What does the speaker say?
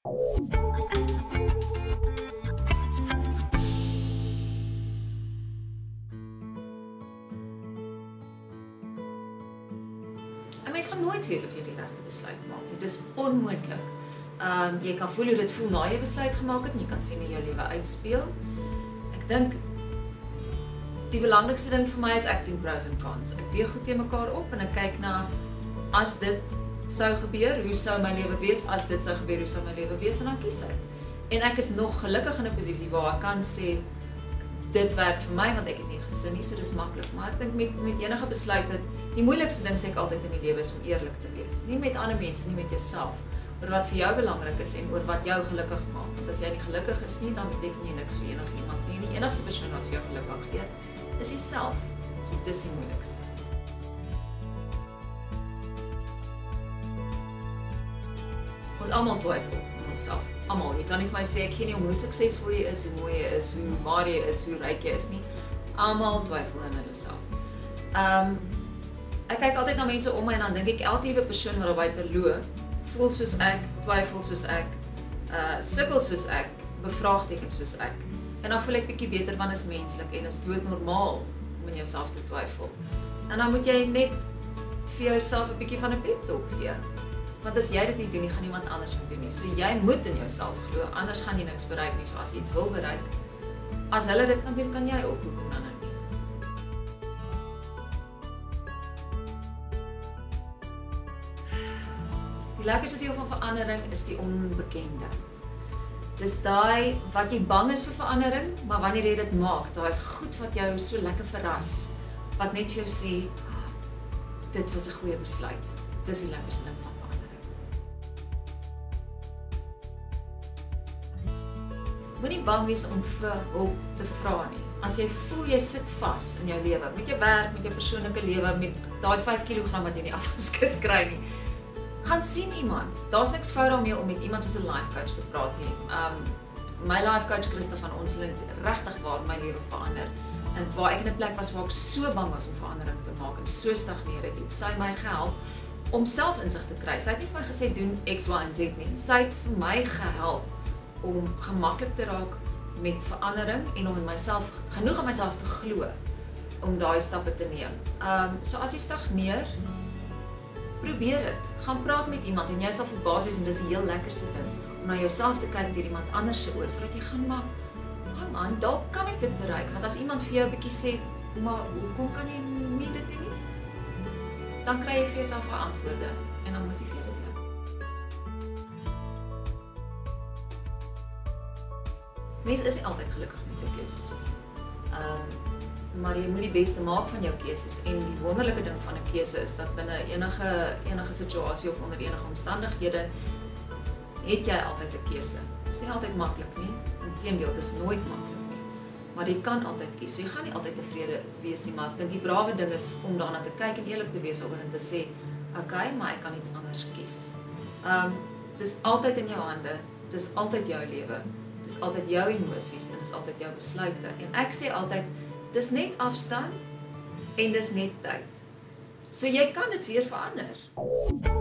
'n Mens gaan nooit weet of jy die regte besluit maak nie. Dis onmoontlik. Ehm um, jy kan voel hoe dit voel na jy besluit gemaak het en jy kan sien hoe jou lewe uitspeel. Ek dink die belangrikste ding vir my is ek doen pros and cons. Ek weeg goed te mekaar op en ek kyk na as dit sou gebeur, hoe sou my lewe wees? As dit sou gebeur, hoe sou my lewe wees? En dan kies ek. En ek is nog gelukkig in 'n posisie waar ek kan sê dit werk vir my want ek het nie gesin nie, so dis maklik. Maar ek dink met met enige besluit dat die moeilikste ding sê ek altyd in die lewe is om eerlik te wees. Nie met ander mense nie, met jouself oor wat vir jou belangrik is en oor wat jou gelukkig maak. Want as jy nie gelukkig is nie, dan beteken jy niks vir enigiemand nie. En die enigste persoon wat vir jou geluk kan gee, is jouself. So dis die moeilikste. Ons almal twyfel aan onsself. Almal. Jy kan nie vir my sê ek gee nie hoe suksesvol jy is, hoe mooi jy is, hoe waar jy is, hoe ryk jy is nie. Almal twyfel aan hulle self. Ehm um, ek kyk altyd na mense om my en dan dink ek elke liewe persoon wat daar buite loop, voel soos ek, twyfel soos ek, uh sukkel soos ek, bevraagteken soos ek. En dan voel ek bietjie beter want is menslik en is doodnormaal om in jouself te twyfel. En dan moet jy net vir jouself 'n bietjie van 'n pep talk gee. Want as jy dit nie doen nie, gaan iemand anders dit doen nie. So jy moet in jouself glo, anders gaan jy niks bereik nie. So as jy iets wil bereik, as hulle dit kan doen, kan jy ook hoekom dan nie? Die lekkerste deel van verandering is die onbekende. Dis daai wat jy bang is vir verandering, maar wanneer jy dit maak, daai goed wat jou so lekker verras, wat net vir jou sê, dit was 'n goeie besluit. Dis die lekkerste ding van Moenie bang wees om vir hulp te vra nie. As jy voel jy sit vas in jou lewe, met jou werk, met jou persoonlike lewe, met daai 5 kg wat jy nie afgeskit kry nie, gaan sien iemand. Daar's niks fout daarmee om met iemand soos 'n life coach te praat nie. Um my life coach Christa van ons het regtig waar my lewe verander. En waar ek in 'n plek was waar ek so bang was om verandering te maak en so stagneer het, het sy my gehelp om selfinsig te kry. Sy het nie vir my gesê doen X, Y en Z nie. Sy het vir my gehelp om gemaklik te raak met verandering en om in myself genoeg aan myself te glo om daai stappe te neem. Um so as jy stagneer, probeer dit. Gaan praat met iemand en jy sal verbaas wees en dis die heel lekkerste ding om na jouself te kyk deur iemand anders se oë sodat jy gaan maar oh man, dalk kan ek dit bereik. Want as iemand vir jou 'n bietjie sê, "Maar hoekom kan jy nie dit doen nie?" Dan kry jy vir jouself 'n antwoorde en dan motiveer dit jou. Mens is nie altyd gelukkig met jou keuses nie. Ehm um, maar jy moet die beste maak van jou keuses en die wonderlike ding van 'n keuse is dat binne enige enige situasie of onder enige omstandighede het jy altyd 'n keuse. Dit is nie altyd maklik nie. Inteendeel, dit is nooit maklik nie. Maar jy kan altyd kies. So jy gaan nie altyd tevrede wees nie, maar ek dink die brawe ding is om daarna te kyk en eerlik te wees oor en te sê, "Oké, okay, maar ek kan iets anders kies." Um dis altyd in jou hande. Dis altyd jou lewe. Dis altyd jou emosies en dis altyd jou besluite. En ek sê altyd Dis net afstand en dis net tyd. So jy kan dit weer verander.